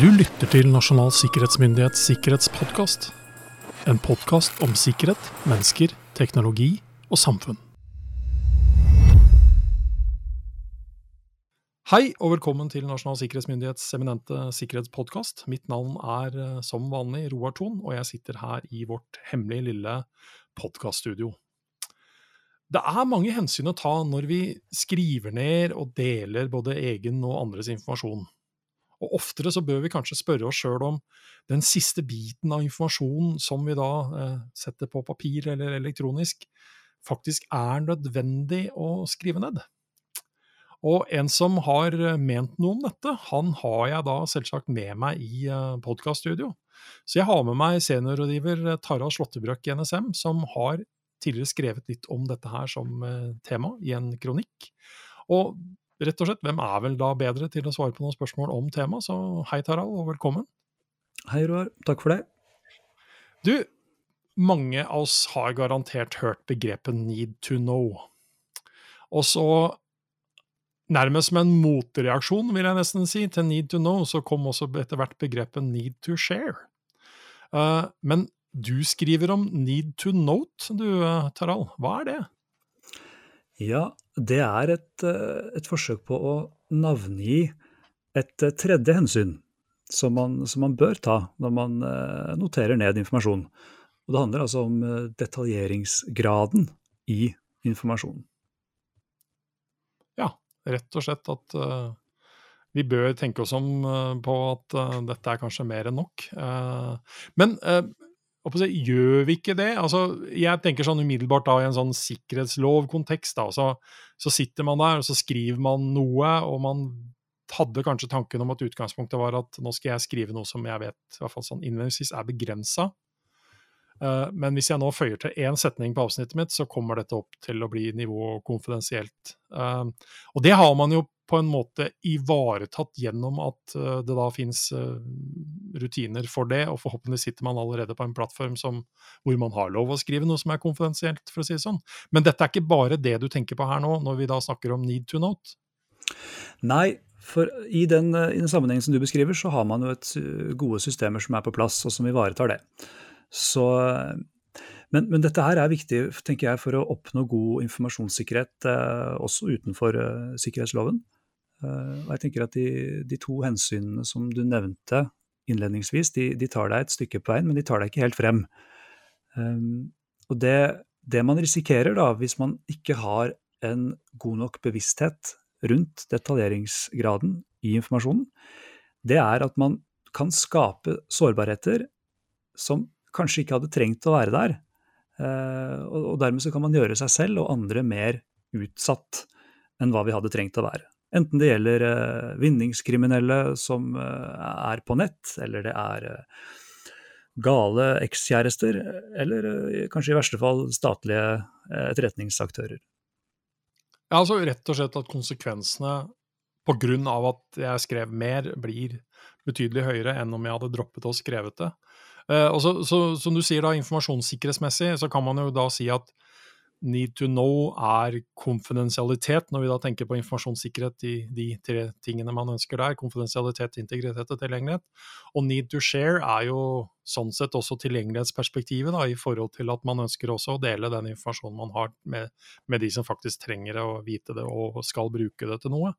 Du lytter til Nasjonal sikkerhetsmyndighets sikkerhetspodkast. En podkast om sikkerhet, mennesker, teknologi og samfunn. Hei og velkommen til Nasjonal sikkerhetsmyndighets eminente sikkerhetspodkast. Mitt navn er eh, som vanlig Roar Thon, og jeg sitter her i vårt hemmelige lille podkaststudio. Det er mange hensyn å ta når vi skriver ned og deler både egen og andres informasjon. Og oftere så bør vi kanskje spørre oss sjøl om den siste biten av informasjonen som vi da eh, setter på papir eller elektronisk, faktisk er nødvendig å skrive ned. Og en som har eh, ment noe om dette, han har jeg da selvsagt med meg i eh, podkaststudio. Så jeg har med meg seniorrådgiver Tara Tarald Slåttebrøk i NSM, som har tidligere skrevet litt om dette her som eh, tema i en kronikk. Og rett og slett, hvem er vel da bedre til å svare på noen spørsmål om temaet? Så hei, Tarald, og velkommen. Hei, Roar. Takk for det. Du, mange av oss har garantert hørt begrepet 'need to know'. Og så, nærmest som en motreaksjon, vil jeg nesten si, til 'need to know', så kom også etter hvert begrepet 'need to share'. Uh, men du skriver om 'need to note', du, Tarald. Hva er det? Ja, det er et, eh, et forsøk på å navngi et eh, tredje hensyn som man, som man bør ta når man eh, noterer ned informasjon. Og det handler altså om detaljeringsgraden i informasjonen. Ja, rett og slett at uh, vi bør tenke oss om uh, på at uh, dette er kanskje mer enn nok. men gjør vi ikke det? Altså, jeg tenker sånn umiddelbart da i en sånn sikkerhetslovkontekst. så, så, sitter man der og så skriver man noe, og man hadde kanskje tanken om at utgangspunktet var at nå skal jeg skrive noe som jeg vet i hvert fall sånn innledningsvis er begrensa. Uh, men hvis jeg nå føyer til én setning på avsnittet mitt, så kommer dette opp til å bli nivå konfidensielt. Uh, og det har man jo på en måte ivaretatt gjennom at uh, det da finnes rutiner for det, og forhåpentligvis sitter man allerede på en plattform som, hvor man har lov å skrive noe som er konfidensielt, for å si det sånn. Men dette er ikke bare det du tenker på her nå, når vi da snakker om need to note? Nei, for i den, i den sammenhengen som du beskriver, så har man jo et gode systemer som er på plass, og som ivaretar det. Så, men, men, dette her er viktig tenker jeg, for å oppnå god informasjonssikkerhet eh, også utenfor eh, sikkerhetsloven. Eh, jeg tenker at de, de, to hensynene som du nevnte innledningsvis, de, de, tar deg et stykke på veien, men de tar deg ikke helt frem. Um, og det, det, man risikerer da, hvis man ikke har en god nok bevissthet rundt detaljeringsgraden i informasjonen, det er at man kan skape sårbarheter som kanskje ikke hadde trengt å være der. Eh, og dermed så kan man gjøre seg selv og andre mer utsatt enn hva vi hadde trengt å være. Enten det gjelder eh, vinningskriminelle som eh, er på nett, eller det er gale ekskjærester, eller kanskje i verste fall statlige etterretningsaktører. Ja, altså rett og slett at konsekvensene pga. at jeg skrev mer, blir betydelig høyere enn om jeg hadde droppet og skrevet det. Uh, og så, så, Som du sier, da, informasjonssikkerhetsmessig, så kan man jo da si at need to know er konfidensialitet, når vi da tenker på informasjonssikkerhet i de tre tingene man ønsker der. Konfidensialitet, integritet og tilgjengelighet. Og need to share er jo sånn sett også tilgjengelighetsperspektivet, da, i forhold til at man ønsker også å dele den informasjonen man har med, med de som faktisk trenger å vite det og skal bruke det til noe.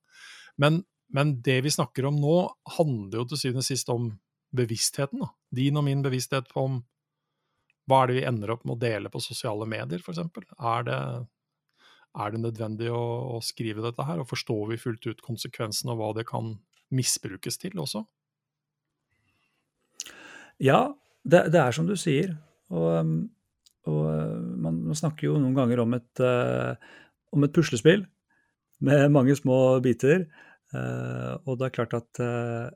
Men, men det vi snakker om nå, handler jo til syvende og sist om bevisstheten. Da. Din og min bevissthet om hva er det vi ender opp med å dele på sosiale medier, f.eks. Er, er det nødvendig å, å, skrive dette her, og forstår vi fullt ut konsekvensen og hva det kan misbrukes til også? Ja, det, det er som du sier. Og, og man, man, snakker jo noen ganger om et, uh, om et puslespill med mange små biter. Uh, og det er klart at uh,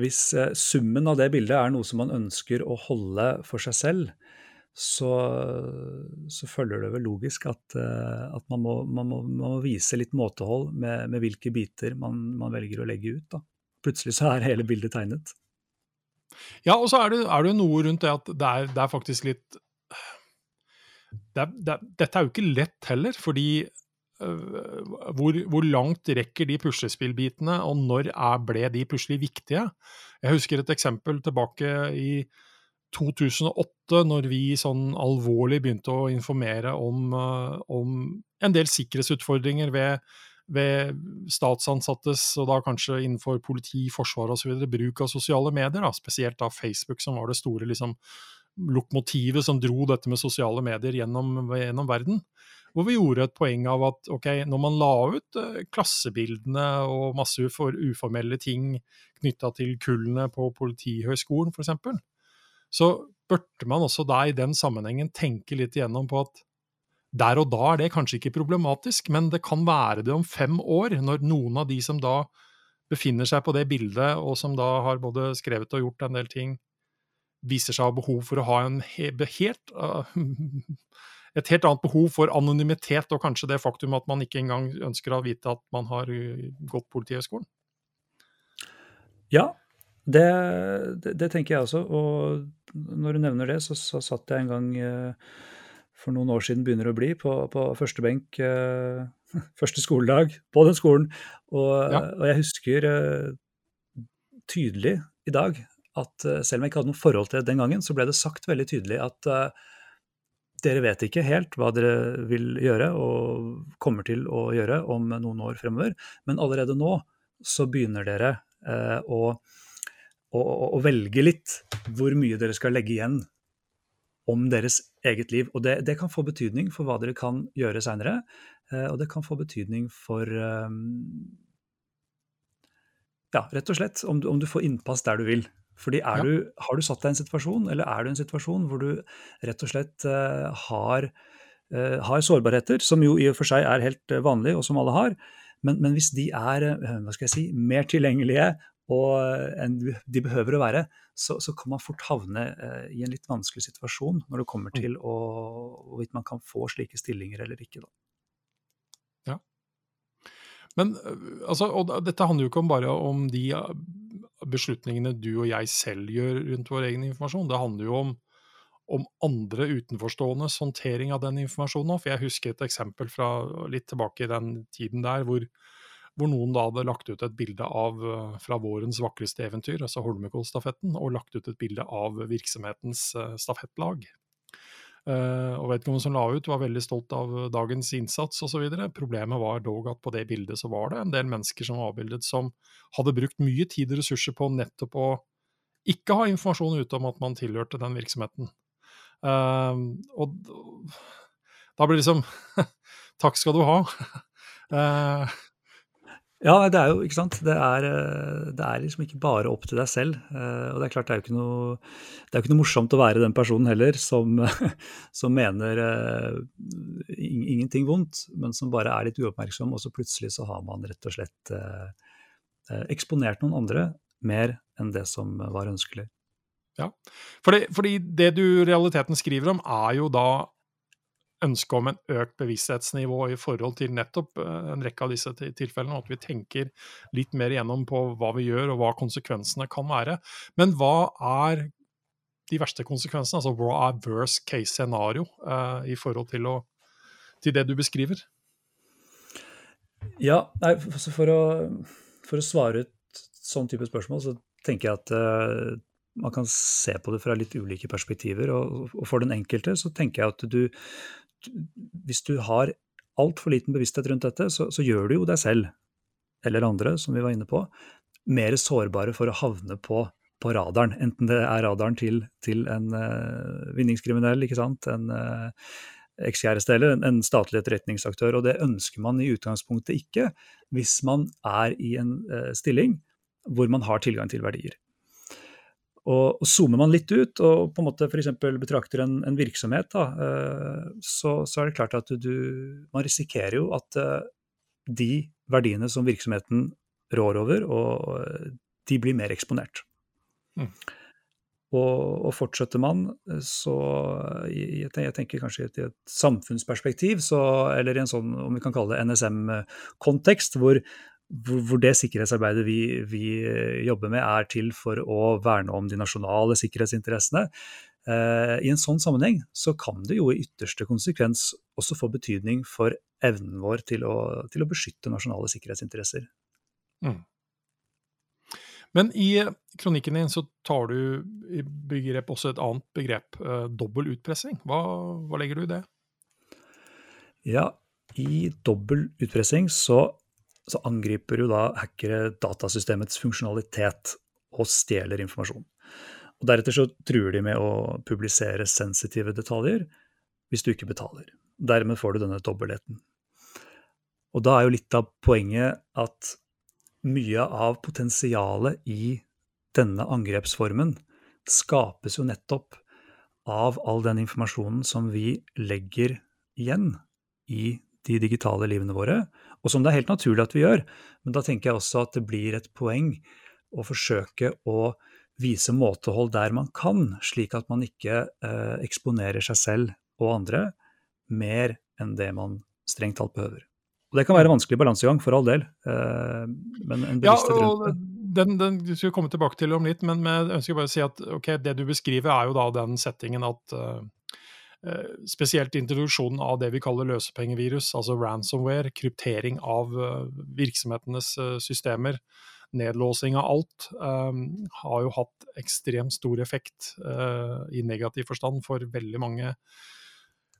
hvis eh, summen av det bildet er noe som man ønsker å holde for seg selv, så, så følger det vel logisk at, eh, at man, må, man, må, man, må, vise litt måtehold med, med hvilke biter man, man, velger å legge ut. Da. Plutselig så er hele bildet tegnet. Ja, og så er det, er det noe rundt det at det er, det er faktisk litt det er, det Dette er jo ikke lett heller, fordi hvor, hvor, langt rekker de puslespillbitene, og når er, ble de plutselig viktige? Jeg husker et eksempel tilbake i 2008, når vi sånn alvorlig begynte å informere om, om en del sikkerhetsutfordringer ved, ved, statsansattes, og da kanskje innenfor politi, forsvar osv., bruk av sosiale medier, da, spesielt da Facebook, som var det store liksom, lokomotivet som dro dette med sosiale medier gjennom, gjennom verden hvor vi gjorde et poeng av at ok, når man la ut uh, klassebildene og masse for uformelle ting knytta til kullene på Politihøgskolen f.eks., så burde man også da i den sammenhengen tenke litt igjennom på at der og da er det kanskje ikke problematisk, men det kan være det om fem år, når noen av de som da befinner seg på det bildet, og som da har både skrevet og gjort en del ting, viser seg å ha behov for å ha en helt uh, et helt annet behov for anonymitet, og kanskje det faktum at man ikke engang ønsker å vite at man har uh, gått Politihøgskolen? Ja, det, det, det, tenker jeg også. Og når du nevner det, så, så satt jeg en gang eh, for noen år siden, begynner å bli, på, på første benk eh, første skoledag på den skolen. Og, ja. og jeg husker eh, tydelig i dag at selv om jeg ikke hadde noe forhold til det den gangen, så ble det sagt veldig tydelig at dere vet ikke helt hva dere vil gjøre og kommer til å gjøre om noen år fremover, men allerede nå så begynner dere eh, å, å, å, velge litt hvor mye dere skal legge igjen om deres eget liv. Og det, det kan få betydning for hva dere kan gjøre seinere, eh, og det kan få betydning for eh, Ja, rett og slett om du, om du får innpass der du vil. Fordi ja. du, Har du satt deg i en situasjon, eller er du i en situasjon hvor du rett og slett uh, har, uh, har, sårbarheter, som jo i og for seg er helt vanlige, vanlig, og som alle har, men, men hvis de er hva skal jeg si, mer tilgjengelige og, enn de behøver å være, så, så kan man fort havne i en litt vanskelig situasjon når det kommer mm. til å, hvorvidt man kan få slike stillinger eller ikke. Da. Ja. Men altså, og dette handler jo ikke om bare om de beslutningene du og jeg selv gjør rundt vår egen informasjon. Det handler jo om, om andre utenforståendes håndtering av den informasjonen. For jeg husker et eksempel fra litt tilbake i den tiden der, hvor, hvor noen da hadde lagt ut et bilde av fra vårens vakreste eventyr, altså Holmenkollstafetten, og lagt ut et bilde av virksomhetens uh, stafettlag. Uh, og vedkommende som la ut, var veldig stolt av dagens innsats osv. Problemet var dog at på det bildet så var det en del mennesker som var avbildet som hadde brukt mye tid og ressurser på nettopp å ikke ha informasjon ute om at man tilhørte den virksomheten. Uh, og da blir det liksom Takk skal du ha. Ja, det er jo ikke sant. Det er, eh, det er, liksom ikke bare opp til deg selv. Eh, og det er klart det er jo ikke noe, det er ikke noe morsomt å være den personen heller som, som mener uh, ingenting vondt, men som bare er litt uoppmerksom, og så plutselig så har man rett og slett uh, eksponert noen andre mer enn det som var ønskelig. Ja, fordi, fordi det du realiteten skriver om, er jo da ønske om en økt bevissthetsnivå i forhold til nettopp eh, en rekke av disse tilfellene, og at vi tenker litt mer igjennom på hva vi gjør og hva konsekvensene kan være. Men hva er de verste konsekvensene? Altså hva er worst case scenario uh, i forhold til, å, til, det du beskriver? Ja, nei, for, å, for å svare ut sånn type spørsmål, så tenker jeg at uh, man kan se på det fra litt ulike perspektiver. Og for den enkelte så tenker jeg at du, hvis du har altfor liten bevissthet rundt dette, så, så, gjør du jo deg selv, eller andre, som vi var inne på, mer sårbare for å havne på, på radaren. Enten det er radaren til, til en uh, vinningskriminell, ikke sant, en uh, ekskjæreste eller en, en statlig etterretningsaktør. Og det ønsker man i utgangspunktet ikke hvis man er i en uh, stilling hvor man har tilgang til verdier. Og, og Zoomer man litt ut og på en måte f.eks. betrakter en, en virksomhet, da, uh, så, så, er det klart at du, man risikerer jo at uh, de verdiene som virksomheten rår over, og de blir mer eksponert. Mm. Og, og, fortsetter man, så jeg, jeg tenker kanskje i et, et, samfunnsperspektiv, så, eller i en sånn, om vi kan kalle det NSM-kontekst, hvor, hvor det sikkerhetsarbeidet vi, vi, jobber med, er til for å verne om de nasjonale sikkerhetsinteressene. Eh, I en sånn sammenheng så kan det jo i ytterste konsekvens også få betydning for evnen vår til å, til å beskytte nasjonale sikkerhetsinteresser. Mm. Men i kronikken din så tar du i begrep også et annet begrep, eh, dobbel utpressing. Hva, hva, legger du i det? Ja, i dobbel utpressing så, så angriper jo da hackere datasystemets funksjonalitet og stjeler informasjon. Og Deretter så truer de med å publisere sensitive detaljer hvis du ikke betaler. Dermed får du denne dobbeltheten. Og da er jo litt av poenget at mye av potensialet i denne angrepsformen skapes jo nettopp av all den informasjonen som vi legger igjen i de digitale livene våre, og som det er helt naturlig at vi gjør. Men da tenker jeg også at det blir et poeng å forsøke å vise måtehold der man kan, slik at man ikke eh, eksponerer seg selv og andre mer enn det man strengt talt behøver. Og Det kan være en vanskelig balansegang, for all del. Eh, men en bevissthet ja, rundt det. Den, den skal vi komme tilbake til om litt, men jeg ønsker bare å si at okay, det du beskriver, er jo da den settingen at uh, spesielt introduksjonen av det vi kaller løsepengevirus, altså ransomware, kryptering av uh, virksomhetenes uh, systemer, nedlåsing av alt, har jo hatt ekstremt stor effekt i negativ forstand for veldig mange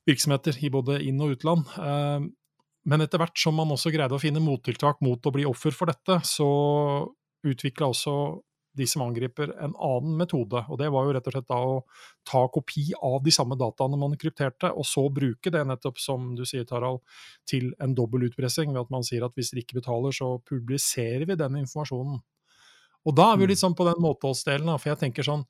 virksomheter i både inn- og utland. Men etter hvert som man også greide å finne mottiltak mot å bli offer for dette, så utvikla også de som angriper en annen metode. Og det var jo rett og slett da å ta kopi av de samme dataene man krypterte, og så bruke det nettopp, som du sier, Tarald, til en dobbel utpressing, ved at man sier at hvis dere ikke betaler, så publiserer vi den informasjonen. Og da er vi jo litt mm. sånn på den måteholdsdelen, for jeg tenker sånn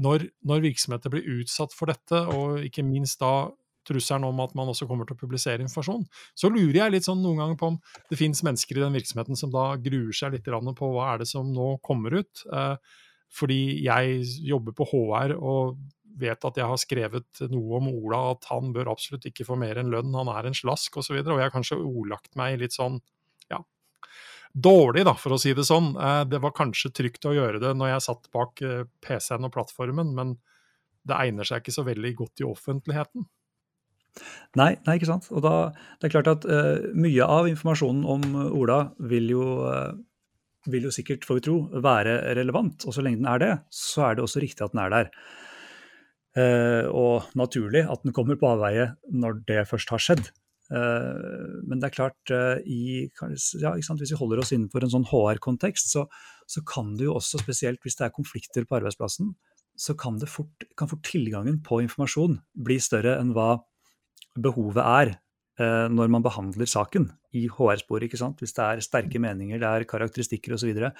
når, når virksomheter blir utsatt for dette, og ikke minst da trusselen om at man også kommer til å publisere informasjon, så lurer jeg litt sånn noen ganger på om det finnes mennesker i den virksomheten som da gruer seg litt på hva er det som nå kommer ut. Eh, fordi jeg jobber på HR og vet at jeg har skrevet noe om Ola, at han bør absolutt ikke få mer enn lønn, han er en slask osv. Og, så og jeg har kanskje ordlagt meg litt sånn ja, dårlig, da, for å si det sånn. Eh, det var kanskje trygt å gjøre det når jeg satt bak eh, PC-en og plattformen, men det egner seg ikke så veldig godt i offentligheten. Nei, nei, ikke sant. Og da, det er klart at uh, mye av informasjonen om Ola vil jo, uh, vil jo sikkert, får vi tro, være relevant. Og så lenge den er det, så er det også riktig at den er der. Uh, og naturlig at den kommer på avveie når det først har skjedd. men det er klart, i, ja, hvis vi holder oss innenfor en sånn HR-kontekst, så, så, kan det jo også, spesielt hvis det er konflikter på arbeidsplassen, så kan, fort, kan fort tilgangen på informasjon bli større enn hva behovet er eh, når man behandler saken i HR-sporet. Hvis det er sterke meninger, det er karakteristikker osv. Og, så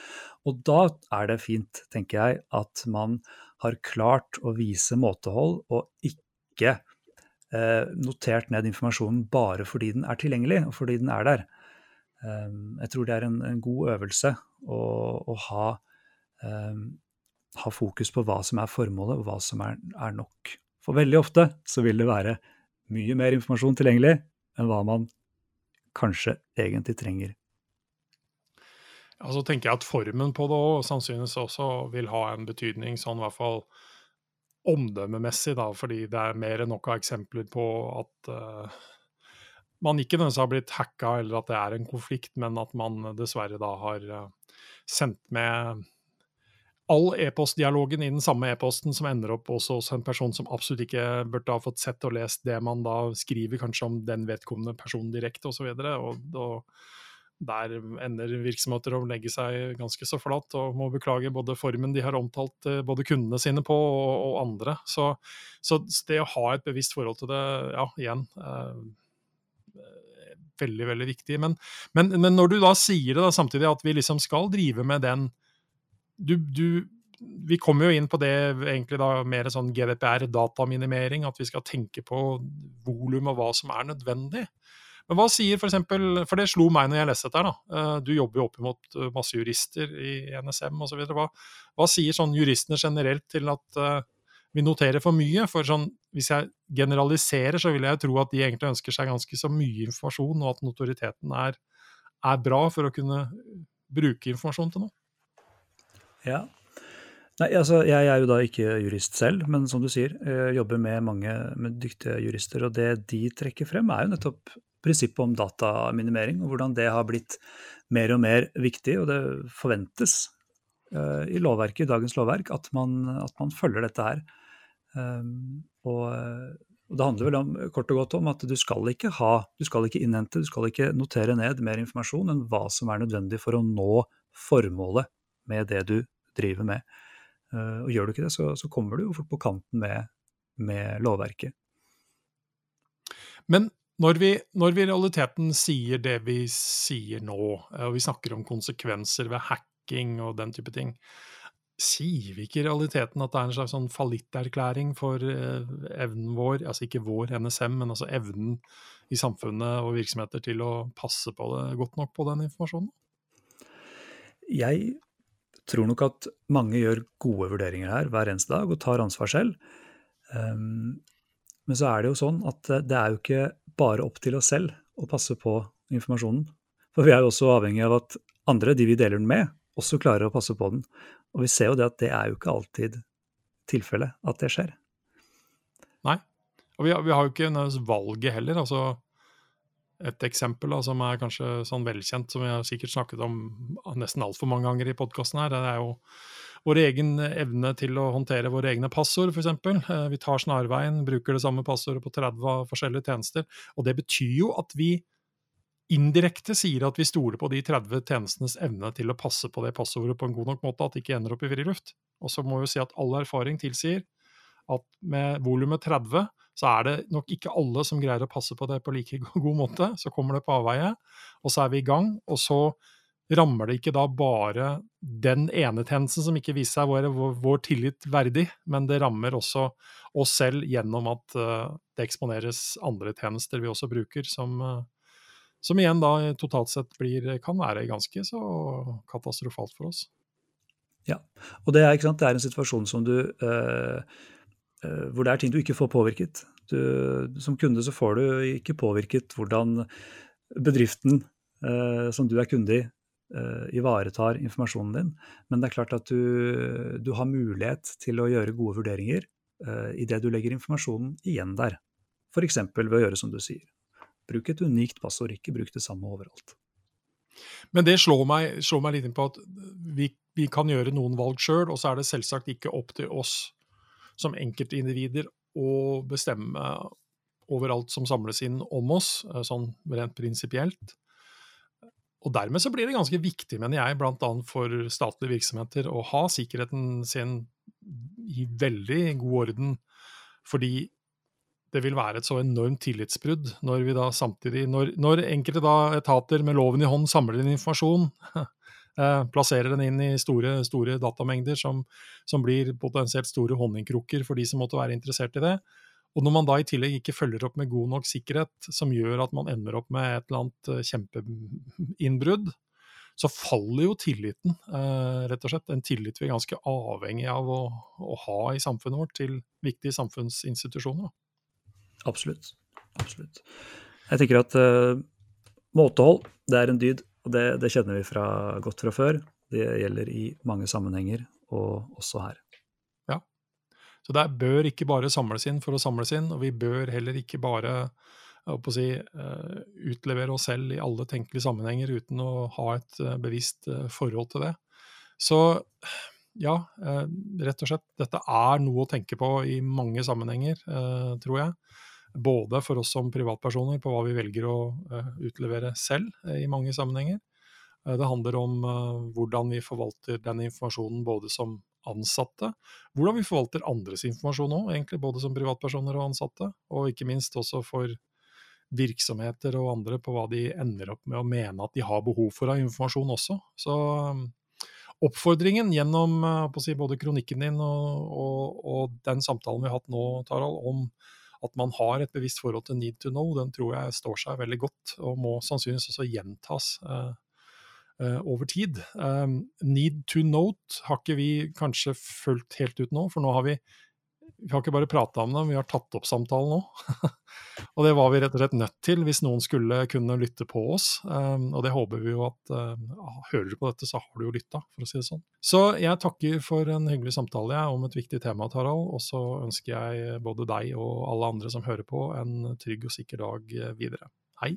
og da er det fint, tenker jeg, at man har klart å vise måtehold og ikke eh, notert ned informasjonen bare fordi den er tilgjengelig og fordi den er der. Eh, jeg tror det er en, en god øvelse å, å ha, eh, ha, fokus på hva som er formålet og hva som er, er nok. For veldig ofte så vil det være mye mer informasjon tilgjengelig enn hva man kanskje egentlig trenger. Ja, Så tenker jeg at formen på det òg sannsynligvis også vil ha en betydning, sånn i hvert fall omdømmemessig, da, fordi det er mer enn nok av eksempler på at uh, man ikke nødvendigvis har blitt hacka eller at det er en konflikt, men at man dessverre da har uh, sendt med all e-postdialogen i den samme e-posten som ender opp også hos en person som absolutt ikke burde ha fått sett og lest det man da skriver, kanskje om den vedkommende personen direkte osv. Og, så og, der ender virksomheter å legge seg ganske så flat og må beklage både formen de har omtalt eh, både kundene sine på og, og andre. Så, så, det å ha et bevisst forhold til det, ja, igjen eh, Veldig, veldig viktig. Men, men, men, når du da sier det da, samtidig at vi liksom skal drive med den du, du, vi kommer jo inn på det egentlig da mer sånn GDPR, dataminimering, at vi skal tenke på volum og hva som er nødvendig. Men hva sier for eksempel, for det slo meg når jeg leste dette her, da. Eh, du jobber jo opp mot eh, masse jurister i NSM osv. Hva, hva sier sånn juristene generelt til at uh, vi noterer for mye? For sånn, hvis jeg generaliserer, så vil jeg tro at de egentlig ønsker seg ganske så mye informasjon, og at notoriteten er, er bra for å kunne bruke informasjon til noe. Ja. Nei, altså, Jeg er jo da ikke jurist selv, men som du sier, jeg jobber med mange med dyktige jurister. Og det de trekker frem, er jo nettopp prinsippet om dataminimering, og hvordan det har blitt mer og mer viktig. Og det forventes uh, i lovverket, i dagens lovverk at man, at man følger dette her. Um, og, og, det handler vel om, kort og godt om at du skal ikke ha, du skal ikke innhente, du skal ikke notere ned mer informasjon enn hva som er nødvendig for å nå formålet med det du driver med. Eh, og gjør du ikke det, så, så kommer du jo fort på kanten med, med lovverket. Men når vi, når vi, i realiteten sier det vi sier nå, eh, og vi snakker om konsekvenser ved hacking og den type ting, sier vi ikke i realiteten at det er en slags sånn fallitterklæring for eh, evnen vår, altså ikke vår NSM, men altså evnen i samfunnet og virksomheter til å passe på det godt nok på den informasjonen? Jeg tror nok at mange gjør gode vurderinger her hver eneste dag og tar ansvar selv. Um, men så er det jo sånn at det er jo ikke bare opp til oss selv å passe på informasjonen. For vi er jo også avhengig av at andre, de vi deler den med, også klarer å passe på den. Og vi ser jo det at det er jo ikke alltid tilfellet at det skjer. Nei, og vi har, vi har jo ikke valget heller. altså et eksempel da, som er kanskje sånn velkjent, som vi har sikkert snakket om nesten altfor mange ganger i podkasten her, det er jo vår egen evne til å håndtere våre egne passord, f.eks. Eh, vi tar snarveien, bruker det samme passordet på 30 forskjellige tjenester. Og det betyr jo at vi indirekte sier at vi stoler på de 30 tjenestenes evne til å passe på det passordet på en god nok måte, at det ikke ender opp i friluft. Og så må vi si at all erfaring tilsier at med volumet 30 så er det nok ikke alle som greier å passe på det på like god måte. Så kommer det på avveie, og så er vi i gang. Og så rammer det ikke da bare den ene tjenesten som ikke viser seg å være vår, vår, tillit verdig, men det rammer også oss selv gjennom at uh, det eksponeres andre tjenester vi også bruker, som, uh, som igjen da totalt sett blir, kan være ganske så katastrofalt for oss. Ja, og det er, det er en situasjon som du Eh, hvor det er ting du ikke får påvirket. Du, som kunde så får du ikke påvirket hvordan bedriften eh, som du er kunde i, eh, ivaretar informasjonen din. Men det er klart at du, du har mulighet til å gjøre gode vurderinger eh, idet du legger informasjonen igjen der. F.eks. ved å gjøre som du sier. Bruk et unikt passord, ikke bruk det samme overalt. Men det slår meg, slår meg litt inn på at vi, vi kan gjøre noen valg sjøl, og så er det selvsagt ikke opp til oss som enkeltindivider å bestemme overalt som samles inn om oss, eh, sånn rent prinsipielt. Og dermed så blir det ganske viktig, mener jeg, bl.a. for statlige virksomheter å ha sikkerheten sin i veldig god orden. Fordi det vil være et så enormt tillitsbrudd når vi da samtidig Når, når enkelte da etater med loven i hånd samler inn informasjon plasserer den inn i store, store datamengder som, som, blir potensielt store honningkrukker for de som måtte være interessert i det. Og når man da i tillegg ikke følger opp med god nok sikkerhet, som gjør at man ender opp med et eller annet eh, kjempeinnbrudd, så faller jo tilliten, eh, rett og slett. En tillit vi er ganske avhengig av å, å ha i samfunnet vårt til viktige samfunnsinstitusjoner. Absolutt. Absolutt. Jeg tenker at uh, måtehold, det er en dyd. Og det, det, kjenner vi fra, godt fra før. Det gjelder i mange sammenhenger, og også her. Ja. Så det bør ikke bare samles inn for å samles inn, og vi bør heller ikke bare si, uh, utlevere oss selv i alle tenkelige sammenhenger uten å ha et uh, bevisst uh, forhold til det. Så ja, rett og slett, dette er noe å tenke på i mange sammenhenger, tror jeg. Både for oss som privatpersoner på hva vi velger å uh, utlevere selv uh, i mange sammenhenger. Uh, det handler om hvordan vi forvalter den informasjonen både som ansatte, hvordan vi forvalter andres informasjon òg, egentlig både som privatpersoner og ansatte, og ikke minst også for virksomheter og andre på hva de ender opp med å mene at de har behov for av informasjon også. Så oppfordringen gjennom si, både kronikken din og, og, og, den samtalen vi har hatt nå, Tarald, om at man har et bevisst forhold til need to know, den tror jeg står seg veldig godt, og må sannsynligvis også gjentas uh, uh, over tid. Um, need to note har ikke vi kanskje fulgt helt ut nå, for nå har vi vi har ikke bare prata om det, vi har tatt opp samtalen nå. og det var vi rett og slett nødt til hvis noen skulle kunne lytte på oss. Um, og det håper vi jo at uh, Hører du på dette, så har du jo lytta, for å si det sånn. Så jeg takker for en hyggelig samtale jeg, om et viktig tema, Tarald. Og så ønsker jeg både deg og alle andre som hører på, en trygg og sikker dag videre. Hei!